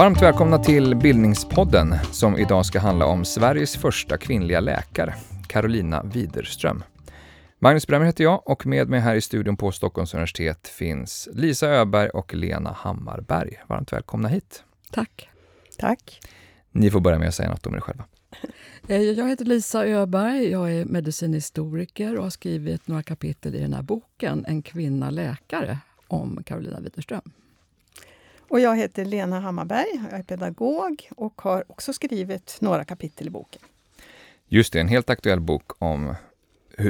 Varmt välkomna till Bildningspodden som idag ska handla om Sveriges första kvinnliga läkare, Carolina Widerström. Magnus Bremmer heter jag och med mig här i studion på Stockholms universitet finns Lisa Öberg och Lena Hammarberg. Varmt välkomna hit. Tack. Tack. Ni får börja med att säga något om er själva. Eh, jag heter Lisa Öberg, jag är medicinhistoriker och har skrivit några kapitel i den här boken En kvinna läkare om Carolina Widerström. Och jag heter Lena Hammarberg, jag är pedagog och har också skrivit några kapitel i boken. Just det, en helt aktuell bok om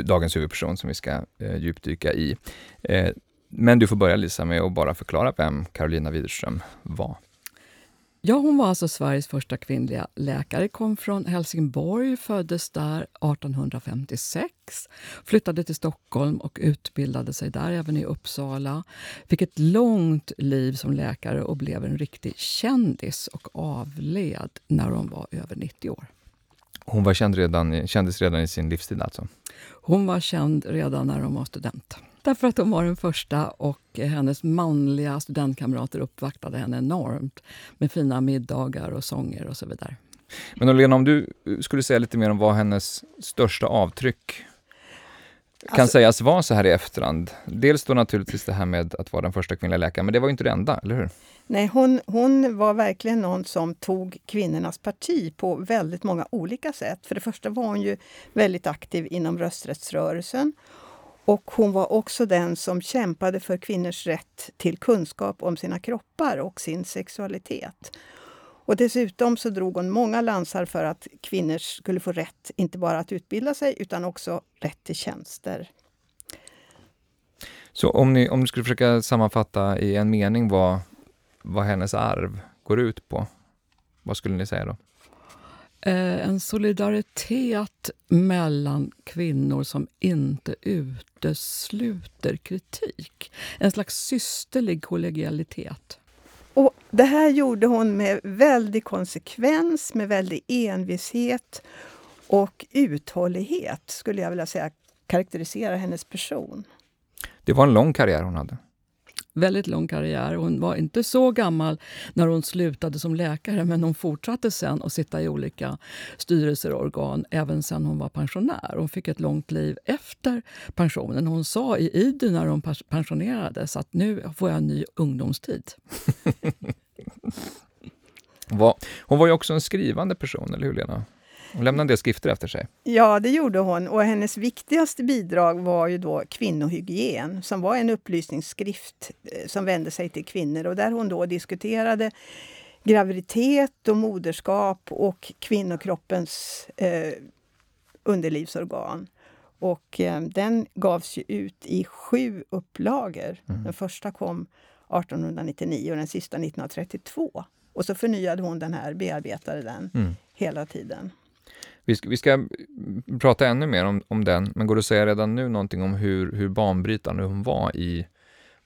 dagens huvudperson som vi ska eh, djupdyka i. Eh, men du får börja Lisa med att bara förklara vem Carolina Widerström var. Ja, hon var alltså Sveriges första kvinnliga läkare. Kom från Helsingborg, föddes där 1856. Flyttade till Stockholm och utbildade sig där, även i Uppsala. Fick ett långt liv som läkare och blev en riktig kändis och avled när hon var över 90 år. Hon var känd redan, kändes redan i sin livstid alltså? Hon var känd redan när hon var student. Därför att hon var den första och hennes manliga studentkamrater uppvaktade henne enormt med fina middagar och sånger och så vidare. Men Lena, om du skulle säga lite mer om vad hennes största avtryck kan alltså, sägas vara så här i efterhand. Dels då naturligtvis det här med att vara den första kvinnliga läkaren, men det var ju inte det enda, eller hur? Nej, hon, hon var verkligen någon som tog kvinnornas parti på väldigt många olika sätt. För det första var hon ju väldigt aktiv inom rösträttsrörelsen och hon var också den som kämpade för kvinnors rätt till kunskap om sina kroppar och sin sexualitet. Och dessutom så drog hon många lansar för att kvinnor skulle få rätt, inte bara att utbilda sig, utan också rätt till tjänster. Så om ni, om du skulle försöka sammanfatta i en mening vad, vad hennes arv går ut på, vad skulle ni säga då? Eh, en solidaritet mellan kvinnor som inte utesluter kritik. En slags systerlig kollegialitet. Och det här gjorde hon med väldig konsekvens, med väldig envishet och uthållighet, skulle jag vilja säga karaktärisera hennes person. Det var en lång karriär hon hade väldigt lång karriär. Hon var inte så gammal när hon slutade som läkare men hon fortsatte sen att sitta i olika styrelser och organ även sen hon var pensionär. Hon fick ett långt liv efter pensionen. Hon sa i IDU när hon pensionerades att nu får jag en ny ungdomstid. hon var ju också en skrivande person, eller hur Lena? Hon lämnade en del skrifter efter sig. Ja, det gjorde hon. Och hennes viktigaste bidrag var ju då Kvinnohygien, som var en upplysningsskrift eh, som vände sig till kvinnor och där hon då diskuterade graviditet och moderskap och kvinnokroppens eh, underlivsorgan. Och eh, den gavs ju ut i sju upplagor. Mm. Den första kom 1899 och den sista 1932. Och så förnyade hon den här, bearbetade den mm. hela tiden. Vi ska, vi ska prata ännu mer om, om den, men går det att säga redan nu någonting om hur, hur banbrytande hon var i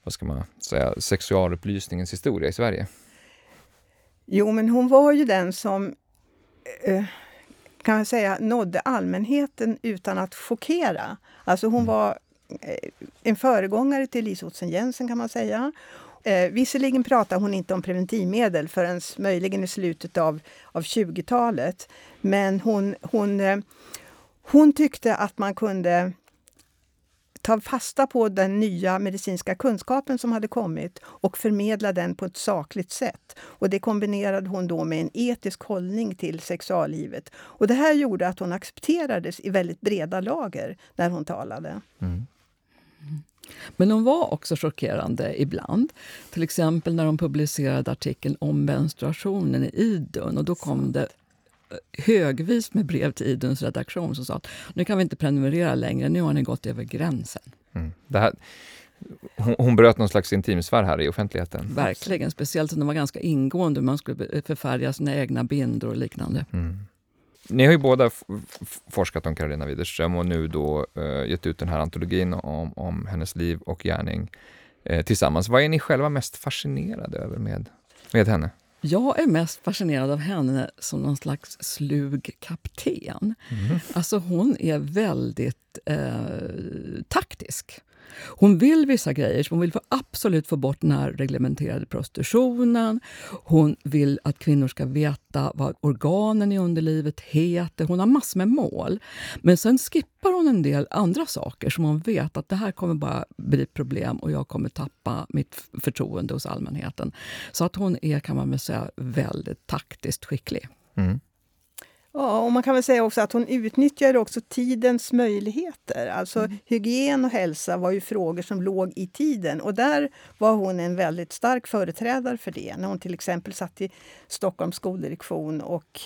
vad ska man säga, sexualupplysningens historia i Sverige? Jo, men hon var ju den som eh, kan man säga nådde allmänheten utan att chockera. Alltså hon mm. var eh, en föregångare till Lise Ottsen-Jensen kan man säga. Eh, visserligen pratar hon inte om preventivmedel förrän möjligen i slutet av, av 20-talet. Men hon, hon, eh, hon tyckte att man kunde ta fasta på den nya medicinska kunskapen som hade kommit och förmedla den på ett sakligt sätt. Och Det kombinerade hon då med en etisk hållning till sexuallivet. Och Det här gjorde att hon accepterades i väldigt breda lager när hon talade. Mm. Men hon var också chockerande ibland. Till exempel när hon publicerade artikeln om menstruationen i Idun. Och då kom det eh, högvis med brev till Iduns redaktion som sa att nu kan vi inte prenumerera längre, nu har ni gått över gränsen. Mm. Det här, hon, hon bröt någon slags intimsfär här i offentligheten. Verkligen, speciellt som den var ganska ingående. Man skulle förfärdiga sina egna bindor och liknande. Mm. Ni har ju båda forskat om Karolina Widerström och nu då uh, gett ut den här antologin om, om hennes liv och gärning uh, tillsammans. Vad är ni själva mest fascinerade över med, med henne? Jag är mest fascinerad av henne som någon slags slug kapten. Mm. Alltså hon är väldigt eh, taktisk. Hon vill vissa grejer. Hon vill absolut få bort den här reglementerade prostitutionen. Hon vill att kvinnor ska veta vad organen i underlivet heter. Hon har massor med mål. Men sen skippar hon en del andra saker som hon vet att det här kommer bara bli problem och jag kommer tappa mitt förtroende hos allmänheten. Så att hon är, kan man väl säga, väldigt taktiskt skicklig. Mm. Ja, och man kan väl säga också att hon utnyttjade också tidens möjligheter. Alltså mm. hygien och hälsa var ju frågor som låg i tiden och där var hon en väldigt stark företrädare för det. När hon till exempel satt i Stockholms skoldirektion och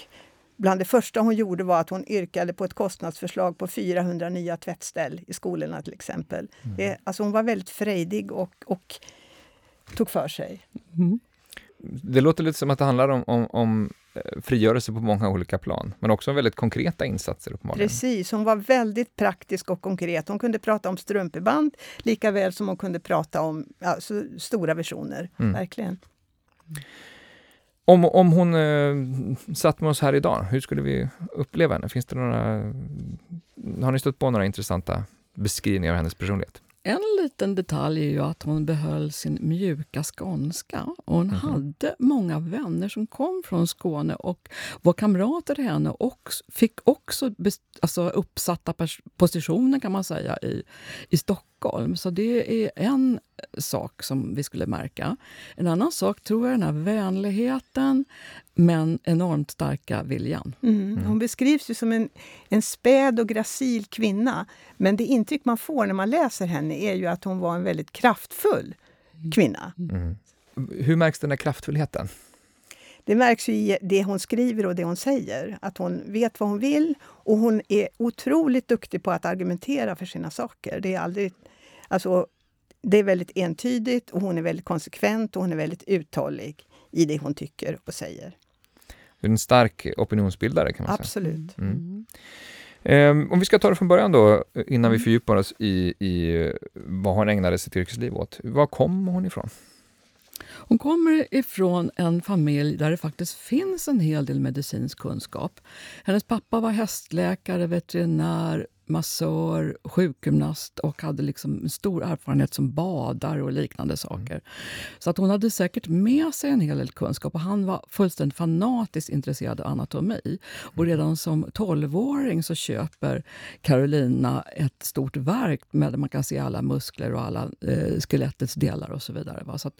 bland det första hon gjorde var att hon yrkade på ett kostnadsförslag på 400 nya tvättställ i skolorna till exempel. Mm. Det, alltså hon var väldigt frejdig och, och tog för sig. Mm. Det låter lite som att det handlar om, om, om frigörelse på många olika plan, men också väldigt konkreta insatser uppenbarligen. Precis, hon var väldigt praktisk och konkret. Hon kunde prata om strumpeband lika väl som hon kunde prata om alltså, stora visioner. Mm. Verkligen. Om, om hon eh, satt med oss här idag, hur skulle vi uppleva henne? Finns det några, har ni stött på några intressanta beskrivningar av hennes personlighet? En liten detalj är ju att hon behöll sin mjuka skånska. Och hon mm. hade många vänner som kom från Skåne och var kamrater till henne och fick också alltså uppsatta positioner kan man säga i, i Stockholm. Så det är en sak som vi skulle märka. En annan sak tror jag är den här vänligheten men enormt starka viljan. Mm. mm. Hon beskrivs ju som en, en späd och gracil kvinna. Men det intryck man får när man läser henne är ju att hon var en väldigt kraftfull kvinna. Mm. mm. Hur märks den här kraftfullheten? Det märks i det hon skriver och det hon säger. Att hon vet vad hon vill och hon är otroligt duktig på att argumentera för sina saker. Det är aldrig... Alltså, det är väldigt entydigt och hon är väldigt konsekvent och hon är väldigt uthållig i det hon tycker och säger. En stark opinionsbildare kan man Absolut. säga. Mm. Um, om vi ska ta det från början då, innan vi mm. fördjupar oss i, i vad hon ägnade sitt yrkesliv åt. Var kom hon ifrån? Hon kommer ifrån en familj där det faktiskt finns en hel del medicinsk kunskap. Hennes pappa var hästläkare, veterinär, massör, sjukgymnast och hade liksom stor erfarenhet som badare och liknande saker. Mm. Så att hon hade säkert med sig en hel del kunskap och han var fullständigt fanatiskt intresserad av anatomi. Och mm. redan som 12-åring så köper Carolina ett stort verk med där man kan se alla muskler och alla eh, skelettets delar och så vidare. Va? Så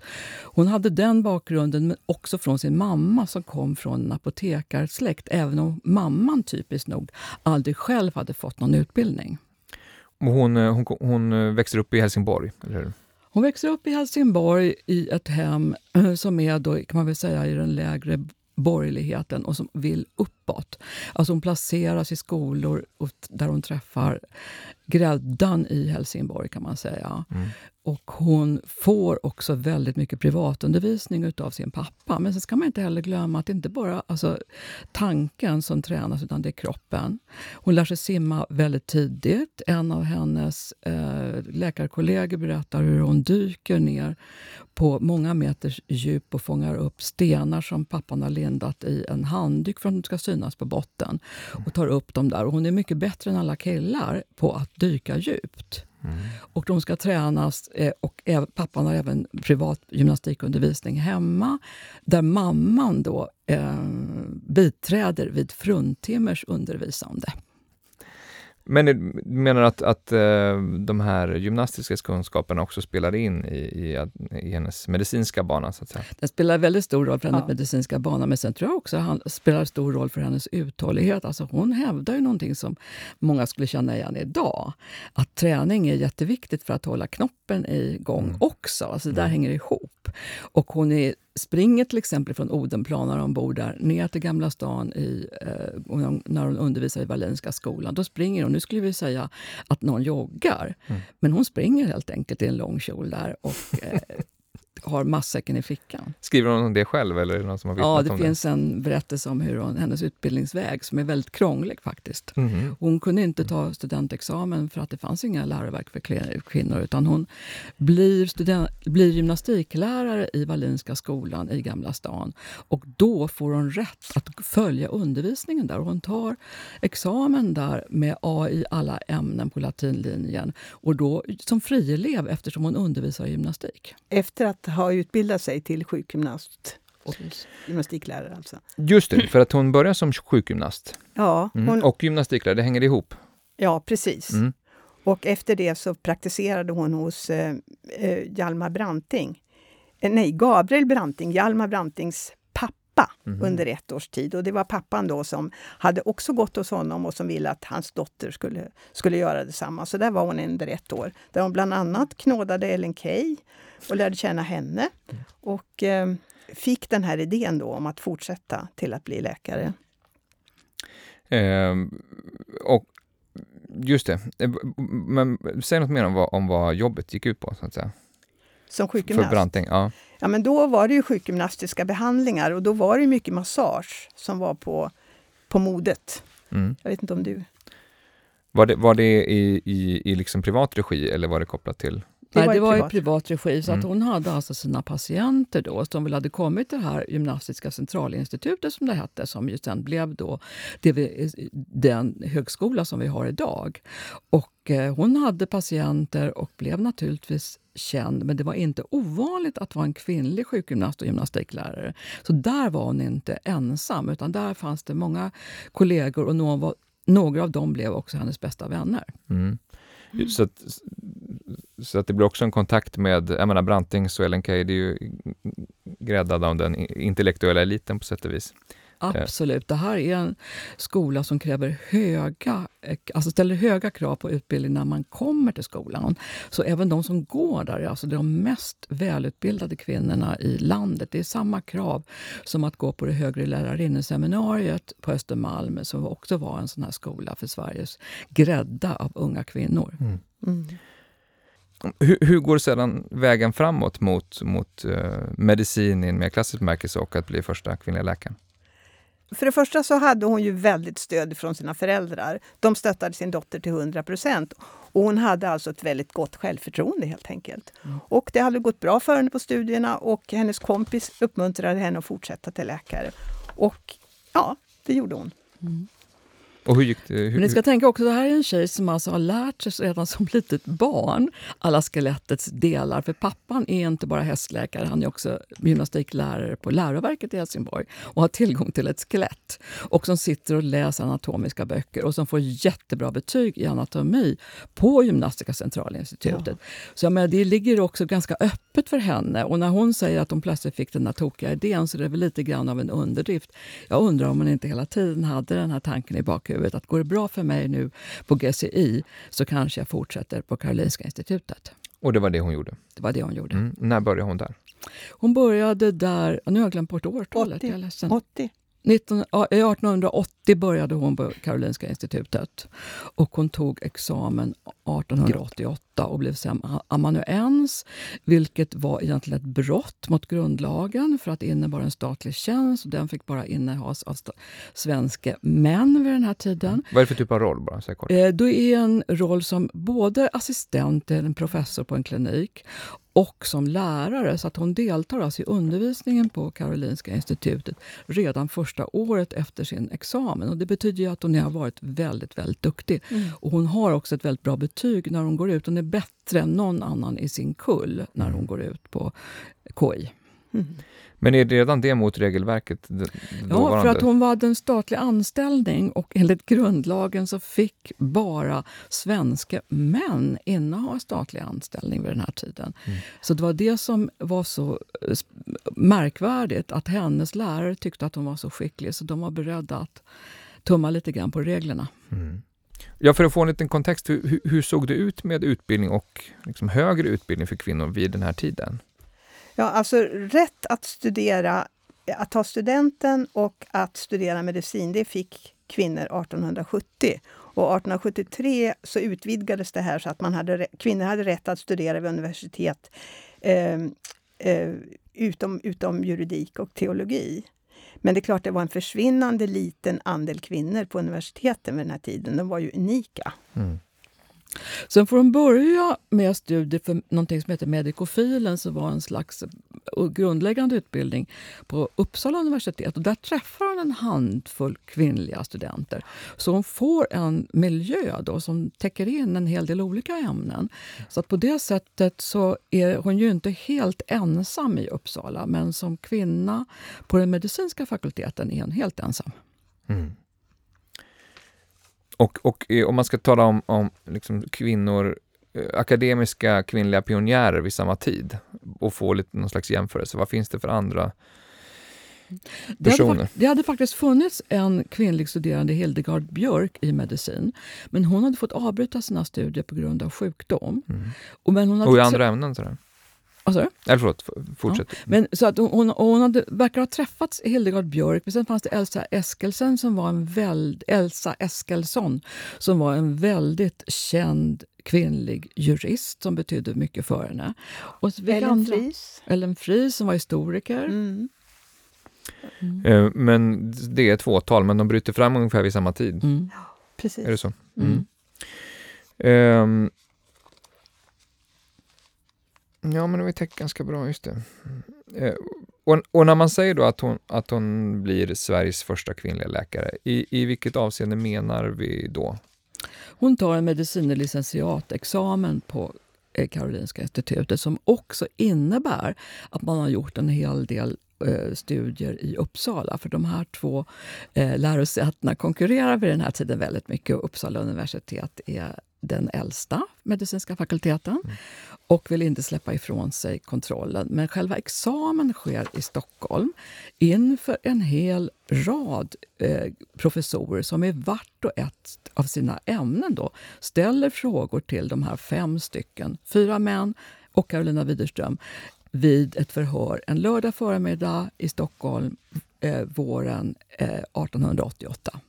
hon hade den bakgrunden, men också från sin mamma som kom från en apotekarsläkt, även om mamman typiskt nog aldrig själv hade fått någon utbildning utbildning. Hon, eh, hon, hon eh, växer upp i Helsingborg, eller hur? Hon växer upp i Helsingborg i ett hem eh, som är då, kan man väl säga, i den lägre borgerligheten och som vill uppåt. Alltså hon placeras i skolor där hon träffar gräddan i Helsingborg kan man säga. Mm. Och hon får också väldigt mycket privatundervisning av sin pappa. Men sen ska man inte heller glömma att det inte bara alltså, tanken som tränas, utan det är kroppen. Hon lär sig simma väldigt tidigt. En av hennes eh, läkarkollegor berättar hur hon dyker ner på många meters djup och fångar upp stenar som pappan har lindat i en handduk för att de ska synas på botten. Och tar upp dem där. Och hon är mycket bättre än alla killar på att dyka djupt. Mm. Och de ska tränas eh, och pappan har även privat gymnastikundervisning hemma där mamman då eh, biträder vid fruntimers undervisande. Men du menar att, att uh, de här gymnastiska kunskaperna också spelar in i, i, i, hennes medicinska bana? Så att säga? Den spelar väldigt stor roll för hennes ja. medicinska bana, men sen tror jag också att det spelar stor roll för hennes uthållighet. Alltså hon hävdar ju någonting som många skulle känna igen idag. Att träning är jätteviktigt för att hålla knoppen igång mm. också. Alltså det där mm. hänger ihop. Och hon är springer till exempel från Odenplan när de bor där ner till Gamla stan i, eh, när hon undervisar i Wallenska skolan. Då springer hon, nu skulle vi säga att någon joggar, mm. men hon springer helt enkelt i en lång kjol där och eh, har matsäcken i fickan. Skriver hon om det själv eller är det någon som har vittnat Ja, det om finns en berättelse om hur hon, hennes utbildningsväg som är väldigt krånglig faktiskt. det? Mhm. Hon kunde inte ta studentexamen för att det fanns inga läroverk för kvinnor utan hon blir, student, blir gymnastiklärare i Wallinska skolan i Gamla stan. Och då får hon rätt att följa undervisningen där. Och hon tar examen där med A i alla ämnen på latinlinjen. Och då som frielev eftersom hon undervisar i gymnastik. Efter att ha utbildat sig till sjukgymnast och gymnastiklärare. Alltså. Just det, för att hon börjar som sjukgymnast Ja, mm. hon, och gymnastiklärare, det hänger ihop. ja, precis. Mm. Och efter det så praktiserade hon hos eh, eh, Hjalmar Branting. Eh, nej, Gabriel Branting, Hjalmar Brantings pappa Mhm. under ett års tid. Och det var pappan då som hade också gått hos honom och som ville att hans dotter skulle, skulle göra detsamma. Så där var hon under ett år. Där hon bland annat knådade Ellen Key och lärde känna henne. Och eh, fick den här idén då om att fortsätta till att bli läkare. Ehm, och just det, Eh, men säg något mer om vad, om vad jobbet gick ut på, så att säga. Som För sjukgymnast. Branting. Ja. Ja, men då var det ju sjukgymnastiska behandlingar och då var det ju mycket massage som var på, på modet. Mm. Jag vet inte om du... Var det, var det i, i, i liksom privat regi eller var det kopplat till? Nej, var det i var privat. i privat regi. Så att Mm. hon hade alltså sina patienter då som väl hade kommit till det här gymnastiska centralinstitutet som det hette som ju sen blev då det vi, den högskola som vi har idag. Och eh, hon hade patienter och blev naturligtvis känd men det var inte ovanligt att vara en kvinnlig sjukgymnast och gymnastiklärare. Så där var hon inte ensam utan där fanns det många kollegor och någon var, några av dem blev också hennes bästa vänner. Mm. Så, att, så att det blir också en kontakt med, jag menar Brantings och Ellen Key, det är ju gräddad av den intellektuella eliten på sätt och vis. Absolut. Det här är en skola som kräver höga, eh, alltså ställer höga krav på utbildning när man kommer till skolan. Så även de som går där är alltså de mest välutbildade kvinnorna i landet. Det är samma krav som att gå på det högre lärarinneseminariet på Östermalm som också var en sån här skola för Sveriges grädda av unga kvinnor. Mm. Hur, hur går sedan vägen framåt mot, mot eh, medicin i en mer klassisk bemärkelse och att bli första kvinnliga läkaren? För det första så hade hon ju väldigt stöd från sina föräldrar. De stöttade sin dotter till 100 procent. Och hon hade alltså ett väldigt gott självförtroende helt enkelt. Och det hade gått bra för henne på studierna och hennes kompis uppmuntrade henne att fortsätta till läkare. Och ja, det gjorde hon. Och hur gick det? Hur, Men ni ska tänka också, det här är en tjej som alltså har lärt sig redan som litet barn alla skelettets delar. För pappan är inte bara hästläkare, han är också gymnastiklärare på läroverket i Helsingborg och har tillgång till ett skelett. Och som sitter och läser anatomiska böcker och som får jättebra betyg i anatomi på Gymnastiska centralinstitutet. Så jag menar, det ligger också ganska öppet för henne. Och när hon säger att hon plötsligt fick den där tokiga idén så är det väl lite grann av en underdrift. Jag undrar om hon inte hela tiden hade den här tanken i bakhuvudet att går det bra för mig nu på GCI så kanske jag fortsätter på Karolinska institutet. och det var det hon gjorde. Det var det hon gjorde. Mm. När började hon där? Hon började där, nu har jag glömt bort årtalet, 80. jag är ledsen. 80. 19, ja, 1880 började hon på Karolinska institutet och hon tog examen 1888 och blev sen amanuens, vilket var egentligen ett brott mot grundlagen för att det innebar en statlig tjänst och den fick bara innehas av svenska män vid den här tiden. Vad är det för typ av roll bara? Så kort. Eh, Då är en roll som både assistent till en professor på en klinik och som lärare. Så att hon deltar alltså i undervisningen på Karolinska institutet redan första året efter sin examen. Och det betyder ju att hon har varit väldigt, väldigt duktig. Och hon har också ett väldigt bra betyg när hon går ut. Hon är bättre än någon annan i sin kull när hon går ut på KI. Men är det redan det mot regelverket? d- Ja, för att hon var en statlig anställning och enligt grundlagen så fick bara svenska män inneha statlig anställning vid den här tiden. Så det var det som var så eh, märkvärdigt, att hennes lärare tyckte att hon var så skicklig så de var beredda att tumma lite grann på reglerna. Mm. Ja, för att få en liten kontext, hur, hur- hur såg det ut med utbildning och liksom högre utbildning för kvinnor vid den här tiden? Ja, alltså rätt att studera, att ta studenten och att studera medicin, det fick kvinnor 1870. Och 1873 så utvidgades det här så att man hade, kvinnor hade rätt att studera vid universitet eh, eh, utom, utom juridik och teologi. Men det är klart, det var en försvinnande liten andel kvinnor på universiteten vid den här tiden. De var ju unika. Mm. Sen får hon börja med studier för någonting som heter medikofilen som var en slags eh, grundläggande utbildning på Uppsala universitet. Och där träffar hon en handfull kvinnliga studenter. Så hon får en miljö då som täcker in en hel del olika ämnen. Så att på det sättet så är hon ju inte helt ensam i Uppsala men som kvinna på den medicinska fakulteten är hon helt ensam. Mm. Och, och eh, om man ska tala om, om liksom kvinnor, eh, akademiska kvinnliga pionjärer vid samma tid och få lite någon slags jämförelse, vad finns det för andra? Det hade, det hade faktiskt funnits en kvinnlig studerande, Hildegard Björk, i medicin. Men hon hade fått avbryta sina studier på grund av sjukdom. Mm. Och, men hon hade och i andra ämnen? Sådär. Alltså? Eller förlåt, fortsätt. Ja. Men, så att hon, hon hade, verkar ha träffat Hildegard Björk, men sen fanns det Elsa Eskelsen som var en väld, Elsa Eskelsson som var en väldigt känd kvinnlig jurist som betydde mycket för henne. Och Ellen andra? Fries. Ellen Fries som var historiker. Mm. Mm. Eh, men det är ett fåtal, men de bryter fram ungefär vid samma tid. Mm. Precis. Är det så? Um, Ja, men det var täckt ganska bra, just det. Eh, och, och, när man säger då att hon, att hon blir Sveriges första kvinnliga läkare, i, i vilket avseende menar vi då? Hon tar en medicine licentiatexamen på eh, Karolinska institutet som också innebär att man har gjort en hel del eh, studier i Uppsala. För de här två eh, lärosätena konkurrerar vid den här tiden väldigt mycket. Uppsala universitet är den äldsta medicinska fakulteten mm och vill inte släppa ifrån sig kontrollen. Men själva examen sker i Stockholm inför en hel rad eh, professorer som i vart och ett av sina ämnen då ställer frågor till de här fem stycken, fyra män och Carolina Widerström vid ett förhör en lördag förmiddag i Stockholm eh, våren eh, 1888.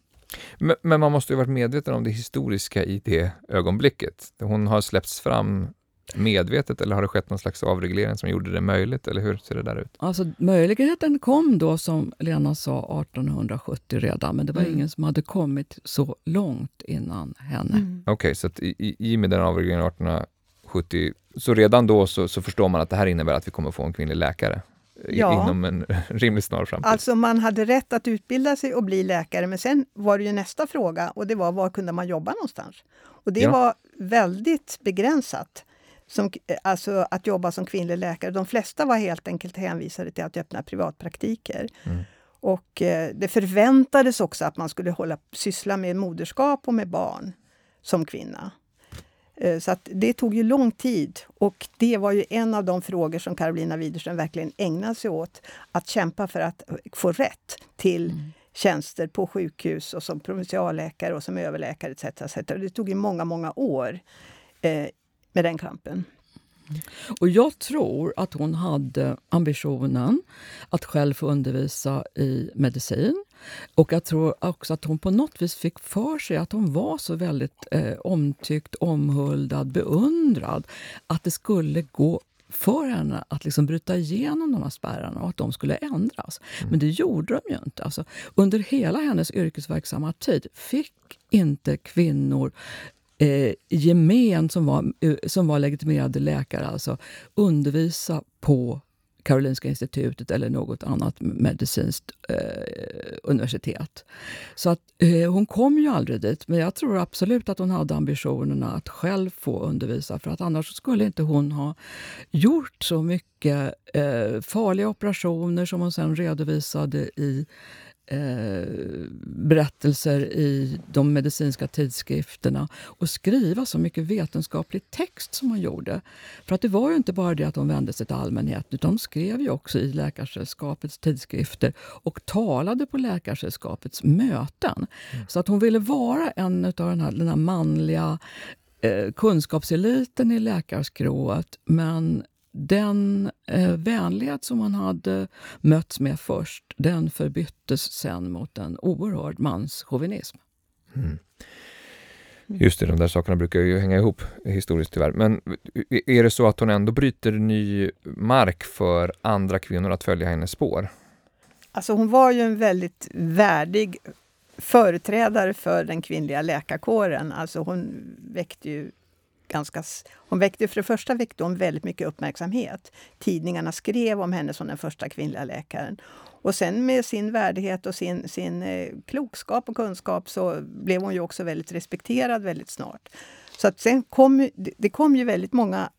Men, men, man måste ju varit medveten om det historiska i det ögonblicket. Hon har släppts fram medvetet eller har det skett någon slags avreglering som gjorde det möjligt? Eller hur ser det där ut? Alltså, möjligheten kom då, som Lena sa, 1870 redan, men det var mm. ingen som hade kommit så långt innan henne. Mm. Okej, okay, så att i, i och med den avregleringen 1870, så redan då så, så förstår man att det här innebär att vi kommer få en kvinnlig läkare? ja. inom en rimligt snar framtid. Alltså man hade rätt att utbilda sig och bli läkare, men sen var det ju nästa fråga och det var var kunde man jobba någonstans? Och det ja. var väldigt begränsat. Som, alltså att jobba som kvinnlig läkare. De flesta var helt enkelt hänvisade till att öppna privatpraktiker. Mm. Och eh, det förväntades också att man skulle hålla, syssla med moderskap och med barn som kvinna. Eh, så att det tog ju lång tid och det var ju en av de frågor som Carolina Widerström verkligen ägnade sig åt. Att kämpa för att få rätt till mm. tjänster på sjukhus och som provinsialläkare och som överläkare etc. etc. Det tog ju många, många år eh, med den kampen. Och jag tror att hon hade ambitionen att själv få undervisa i medicin. Och jag tror också att hon på något vis fick för sig att hon var så väldigt eh, omtyckt, omhuldad, beundrad att det skulle gå för henne att liksom bryta igenom de här spärrarna och att de skulle ändras. Mm. Men det gjorde de ju inte. Alltså, under hela hennes yrkesverksamma tid fick inte kvinnor eh, gemen som var, eh, som var legitimerade läkare alltså undervisa på Karolinska institutet eller något annat medicinskt eh, universitet. Så att, eh, hon kom ju aldrig dit, men jag tror absolut att hon hade ambitionerna att själv få undervisa för att annars skulle inte hon ha gjort så mycket eh, farliga operationer som hon sen redovisade i eh, berättelser i de medicinska tidskrifterna och skriva så mycket vetenskaplig text som hon gjorde. För att det var ju inte bara det att de vände sig till allmänheten utan de skrev ju också i Läkarsällskapets tidskrifter och talade på Läkarsällskapets möten. Mm. Så att hon ville vara en av den här, den här manliga eh, kunskapseliten i läkarskrået men den eh, vänlighet som han hade mötts med först, den förbyttes sen mot en oerhörd manschauvinism. Mm. Just det, de där sakerna brukar ju hänga ihop historiskt tyvärr. Men är det så att hon ändå bryter ny mark för andra kvinnor att följa hennes spår? Alltså hon var ju en väldigt värdig företrädare för den kvinnliga läkarkåren. Alltså hon väckte ju ganska... Hon väckte, för det första väckte hon väldigt mycket uppmärksamhet. Tidningarna skrev om henne som den första kvinnliga läkaren. Och sen med sin värdighet och sin, sin eh, klokskap och kunskap så blev hon ju också väldigt respekterad väldigt snart. Så att sen kom, det kom ju väldigt många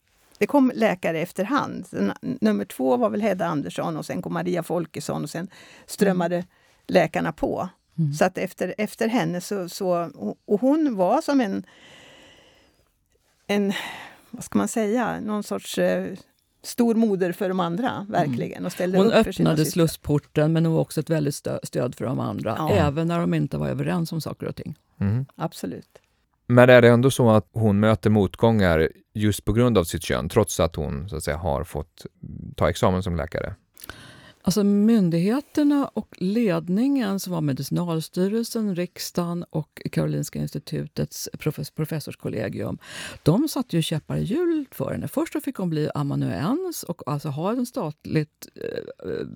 det kom läkare efterhand. Nummer två var väl Hedda Andersson och sen kom Maria Folkesson och sen strömmade mm. läkarna på. Mm. Så att efter, efter henne så, så... Och hon var som en... en vad ska man säga? Någon sorts eh, stor moder för de andra, verkligen. Och ställde hon upp öppnade slussporten, men hon var också ett väldigt stö stöd för de andra. Ja. Även när de inte var överens om saker och ting. Mm. Absolut. Men är det ändå så att hon möter motgångar just på grund av sitt kön, trots att hon så att säga, har fått ta examen som läkare? Alltså myndigheterna och ledningen som var Medicinalstyrelsen, riksdagen och Karolinska institutets professorskollegium, de satte ju käppar i hjulet för henne. Först fick hon bli amanuens och alltså ha en, statligt, eh, eh,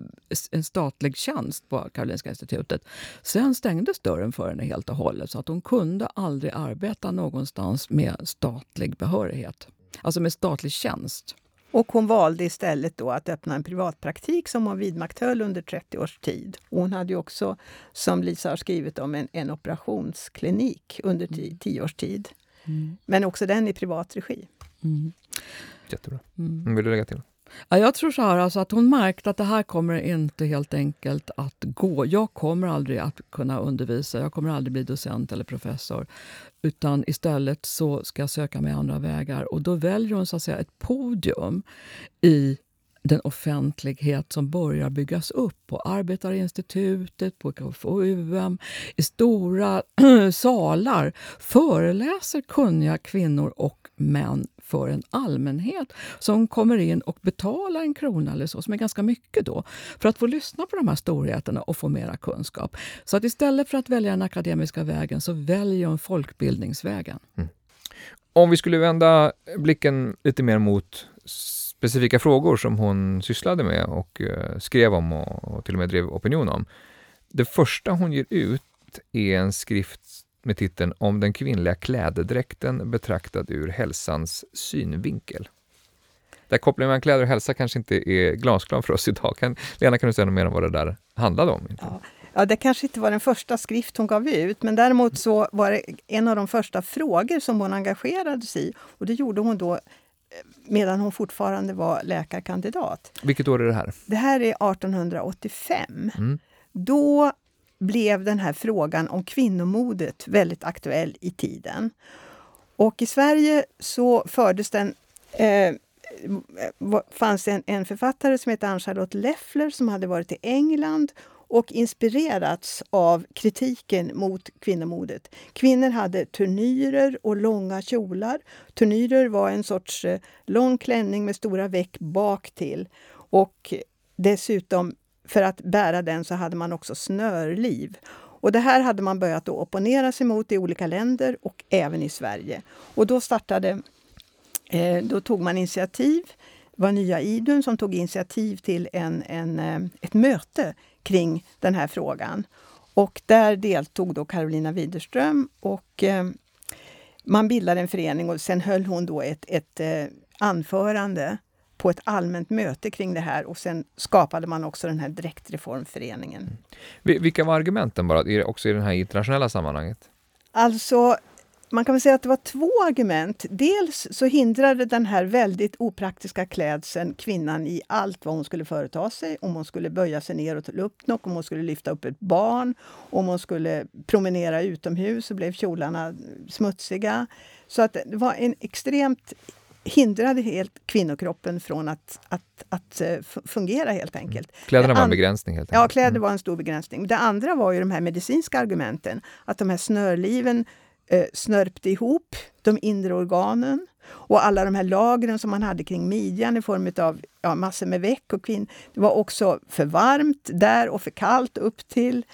en statlig tjänst på Karolinska institutet. Sen stängdes dörren för henne helt och hållet så att hon kunde aldrig arbeta någonstans med statlig behörighet. Alltså med statlig tjänst. Och hon valde istället då att öppna en privatpraktik som hon vidmakthöll under 30 års tid. Och hon hade också, som Lisa har skrivit om, en, en operationsklinik under tio, tio års tid. Mm. Men också den i privat regi. Mm. Jättebra. Mm. Vill du lägga till? Ja, jag tror så här, alltså att hon märkte att det här kommer inte helt enkelt att gå. Jag kommer aldrig att kunna undervisa, jag kommer aldrig bli docent eller professor. Utan istället så ska jag söka mig andra vägar. Och då väljer hon så att säga ett podium i den offentlighet som börjar byggas upp på Arbetarinstitutet, på KFUM, i stora salar föreläser kunniga kvinnor och män för en allmänhet som kommer in och betalar en krona eller så, som är ganska mycket då, för att få lyssna på de här storheterna och få mera kunskap. Så att istället för att välja den akademiska vägen så väljer hon folkbildningsvägen. Mm. Om vi skulle vända blicken lite mer mot specifika frågor som hon sysslade med och eh, skrev om och, och, till och med drev opinion om. Det första hon ger ut är en skrift med titeln Om den kvinnliga klädedräkten betraktad ur hälsans synvinkel. Där kopplingen mellan kläder och hälsa kanske inte är glasklar för oss idag. Kan, Lena, kan du säga något mer om vad det där handlade om? Ja. ja, det kanske inte var den första skrift hon gav ut, men däremot så var det en av de första frågor som hon engagerade sig i. Och det gjorde hon då medan hon fortfarande var läkarkandidat. Vilket år är det här? Det här är 1885. Mm. Då blev den här frågan om kvinnomodet väldigt aktuell i tiden. Och i Sverige så fördes den eh, fanns en, en författare som hette Ann-Charlotte Leffler som hade varit i England och inspirerats av kritiken mot kvinnomodet. Kvinnor hade turnyrer och långa kjolar. Turnyrer var en sorts eh, lång klänning med stora veck bak till. Och dessutom, för att bära den så hade man också snörliv. Och det här hade man börjat opponera sig mot i olika länder och även i Sverige. Och då startade, eh, då tog man initiativ det var Nya Idun som tog initiativ till en, en, eh, ett möte kring den här frågan. Och där deltog då Carolina Widerström och eh, man bildade en förening och sen höll hon då ett, ett eh, anförande på ett allmänt möte kring det här och sen skapade man också den här Dräktreformföreningen. Mm. Vilka var argumenten bara, också i det här internationella sammanhanget? Alltså, man kan väl säga att det var två argument. Dels så hindrade den här väldigt opraktiska klädseln kvinnan i allt vad hon skulle företa sig. Om hon skulle böja sig ner och ta upp något, om hon skulle lyfta upp ett barn, om hon skulle promenera utomhus så blev kjolarna smutsiga. Så att det var en extremt hindrade helt kvinnokroppen från att, att, att eh, fungera helt enkelt. Kläderna var en begränsning? Helt enkelt. Ja, kläder mm. var en stor begränsning. Det andra var ju de här medicinska argumenten. Att de här snörliven eh, snörpte ihop de inre organen och alla de här lagren som man hade kring midjan i form av ja, massor med veck och kvinn. Det var också för varmt där och för kallt upp till.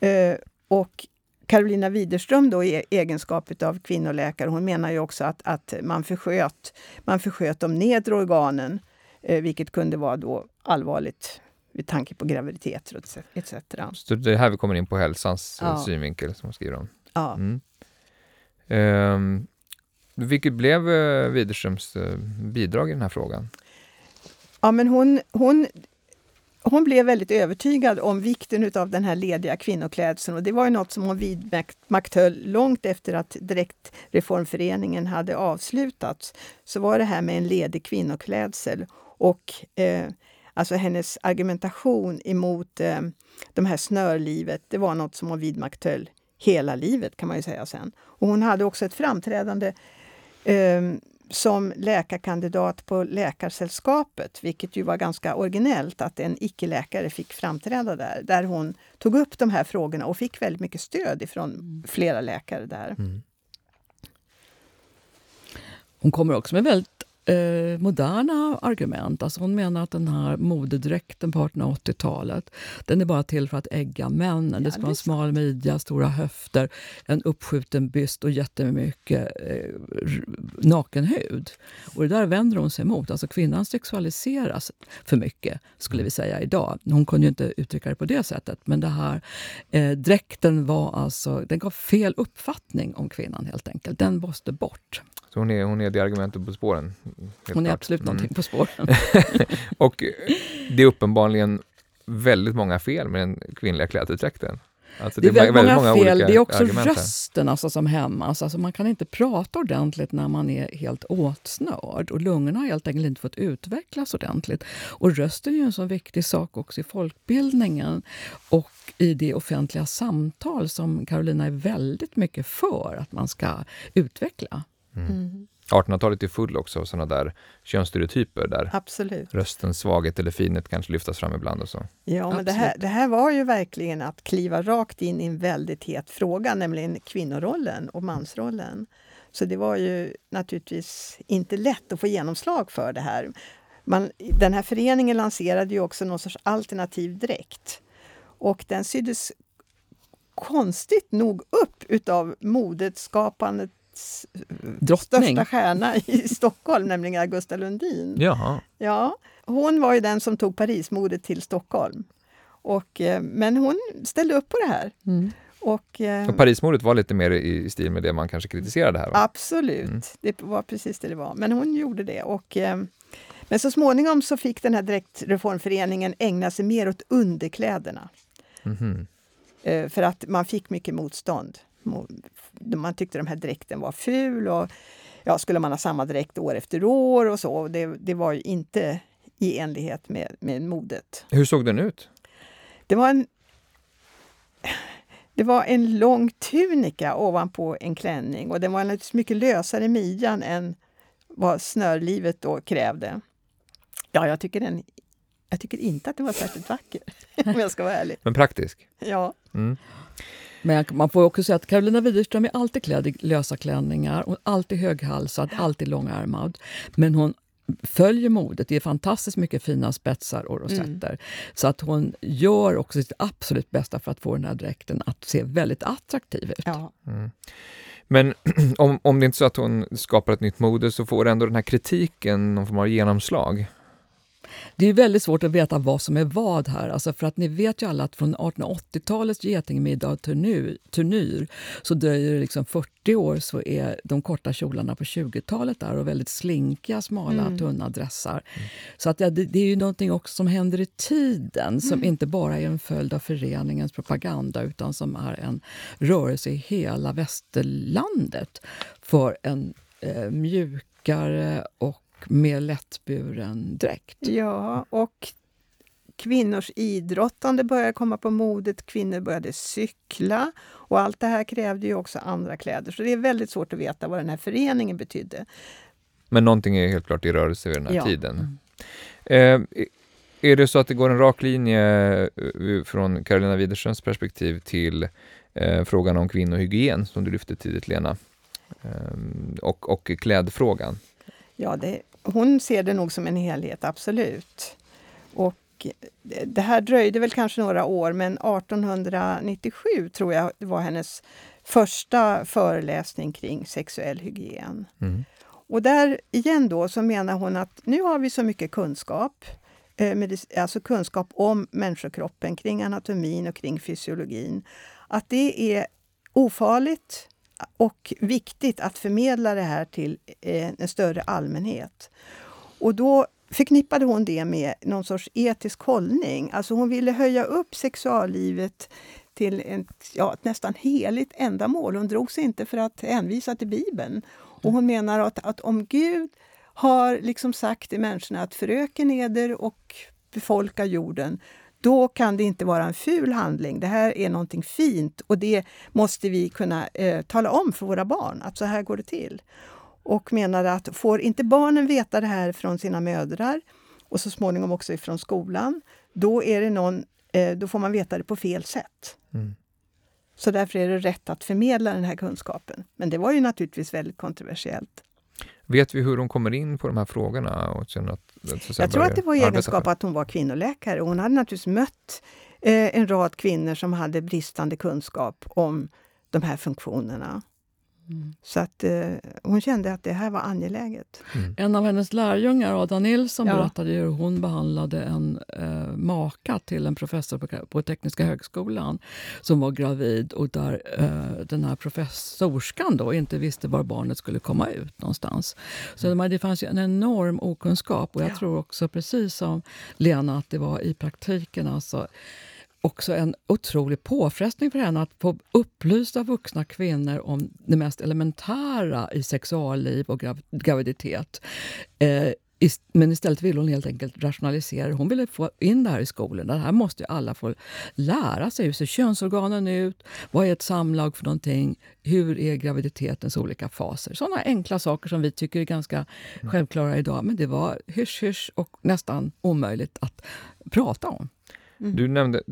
Eh, och Carolina Widerström då i egenskap av kvinnoläkare, hon menar ju också att, att man, försköt, man försköt de nedre organen, eh, vilket kunde vara då allvarligt med tanke på graviditeter etc. Så det är här vi kommer in på hälsans ja. synvinkel som hon skriver om. Ja. Mm. Um, vilket blev uh, Widerströms uh, bidrag i den här frågan? Ja, men hon, hon, hon blev väldigt övertygad om vikten av den här lediga kvinnoklädseln och det var ju något som hon vidmakthöll långt efter att Direktreformföreningen hade avslutats. Så var det här med en ledig kvinnoklädsel och eh, alltså hennes argumentation emot eh, de här snörlivet, det var något som hon vidmakthöll hela livet kan man ju säga sen. Och hon hade också ett framträdande eh, som läkarkandidat på Läkarsällskapet, vilket ju var ganska originellt att en icke-läkare fick framträda där, där hon tog upp de här frågorna och fick väldigt mycket stöd ifrån flera läkare där. Mm. Hon kommer också med väldigt eh, moderna argument. Alltså hon menar att den här modedräkten på 1880-talet den är bara till för att ägga männen. Ja, det ska vara en smal midja, stora höfter, en uppskjuten byst och jättemycket eh, naken hud. Och det där vänder hon sig emot. Alltså kvinnan sexualiseras för mycket, skulle vi säga idag. Hon kunde ju inte uttrycka det på det sättet, men det här eh, dräkten var alltså, den gav fel uppfattning om kvinnan helt enkelt. Den måste bort. Så hon är, hon är det argumentet på spåren? Hon är absolut mm. någonting på spåren. och det är uppenbarligen väldigt många fel med den kvinnliga klädedräkten. Alltså det, är väldigt, många, många fel. Det är också rösten alltså, som hämmas. Alltså, man kan inte prata ordentligt när man är helt åtsnörd. Och lungorna har helt enkelt inte fått utvecklas ordentligt. Och rösten är ju en så viktig sak också i folkbildningen och i det offentliga samtal som Carolina är väldigt mycket för att man ska utveckla. Mm. 1800-talet är full också av sådana där könsstereotyper där Absolut. röstens svaghet eller finhet kanske lyftas fram ibland. Och så. Ja, men det här, det här var ju verkligen att kliva rakt in i en väldigt het fråga, nämligen kvinnorollen och mansrollen. Så det var ju naturligtvis inte lätt att få genomslag för det här. Man, den här föreningen lanserade ju också någon sorts alternativ dräkt. Och den syddes konstigt nog upp utav modet skapandet Drottning. största stjärna i Stockholm, nämligen Augusta Lundin. Jaha. Ja, hon var ju den som tog Parismodet till Stockholm. Och, eh, men hon ställde upp på det här. Mm. Och, eh, Parismordet var lite mer i stil med det man kanske kritiserade här? Va? Absolut, mm. det var precis det det var. Men hon gjorde det. Och, eh, men så småningom så fick den här Direktreformföreningen ägna sig mer åt underkläderna. Mm. För att man fick mycket motstånd man tyckte de här dräkten var ful och ja, skulle man ha samma dräkt år efter år och så. Det, det var ju inte i enlighet med, med modet. Hur såg den ut? Det var en det var en lång tunika ovanpå en klänning och den var naturligtvis mycket lösare i midjan än vad snörlivet då krävde. Ja, jag tycker, den, jag tycker inte att den var särskilt vacker, om jag ska vara ärlig. Men praktisk? Ja. Mm. Men man får också säga att Carolina Widerström är alltid klädd i lösa klänningar, och alltid höghalsad, alltid långärmad. Men hon följer modet. Det är fantastiskt mycket fina spetsar och rosetter. Mm. Så att hon gör också sitt absolut bästa för att få den här dräkten att se väldigt attraktiv ut. Ja. Mm. Men om, om det inte är så att hon skapar ett nytt mode så får ändå den här kritiken någon form av genomslag? Det är väldigt svårt att veta vad som är vad här. Alltså för att ni vet ju alla att från 1880-talets getingmiddag turnyr så dröjer det liksom 40 år så är de korta kjolarna på 20-talet där och väldigt slinkiga, smala, mm. tunna dressar. Mm. Så att det, det, är ju någonting också som händer i tiden som mm. inte bara är en följd av föreningens propaganda utan som är en rörelse i hela västerlandet för en eh, mjukare och mer lättburen dräkt. Ja, och kvinnors idrottande började komma på modet, kvinnor började cykla och allt det här krävde ju också andra kläder. Så det är väldigt svårt att veta vad den här föreningen betydde. Men någonting är helt klart i rörelse vid den här ja. tiden. Mm. Eh, är det så att det går en rak linje eh, från Carolina Widerströms perspektiv till eh, frågan om kvinnohygien som du lyfte tidigt Lena? Eh, och, och klädfrågan? Ja, det, hon ser det nog som en helhet, absolut. Och det här dröjde väl kanske några år, men 1897 tror jag det var hennes första föreläsning kring sexuell hygien. Mm. Och där igen då så menar hon att nu har vi så mycket kunskap, eh, alltså kunskap om människokroppen, kring anatomin och kring fysiologin, att det är ofarligt och viktigt att förmedla det här till eh, en större allmänhet. Och då förknippade hon det med någon sorts etisk hållning. Alltså hon ville höja upp sexuallivet till ett, ja, ett nästan heligt ändamål. Hon drog sig inte för att hänvisa till Bibeln. Och hon menar att, att om Gud har liksom sagt till människorna att föröken eder och befolka jorden, då kan det inte vara en ful handling. Det här är någonting fint och det måste vi kunna eh, tala om för våra barn, att så här går det till. Och menade att får inte barnen veta det här från sina mödrar och så småningom också ifrån skolan, då, är det någon, eh, då får man veta det på fel sätt. Mm. Så därför är det rätt att förmedla den här kunskapen. Men det var ju naturligtvis väldigt kontroversiellt. Vet vi hur hon kommer in på de här frågorna? Och att, att jag tror att det var i egenskap att hon var kvinnoläkare. Hon hade naturligtvis mött eh, en rad kvinnor som hade bristande kunskap om de här funktionerna. Mm. Så att eh, hon kände att det här var angeläget. Mm. En av hennes lärjungar, Ada Nilsson, ja. berättade hur hon behandlade en eh, maka till en professor på, på Tekniska högskolan som var gravid och där eh, den här professorskan då inte visste var barnet skulle komma ut någonstans. Så mm. det fanns en enorm okunskap och jag ja. tror också precis som Lena att det var i praktiken alltså också en otrolig påfrestning för henne att få upplysa vuxna kvinnor om det mest elementära i sexualliv och grav graviditet. Eh, men istället ville hon helt enkelt rationalisera. Hon ville få in det här i skolan. Det här måste alla få lära sig. Hur ser könsorganen ut? Vad är ett samlag för någonting? Hur är graviditetens olika faser? Sådana enkla saker som vi tycker är ganska självklara idag. Men det var hysch-hysch och nästan omöjligt att prata om. Mm. Du nämnde,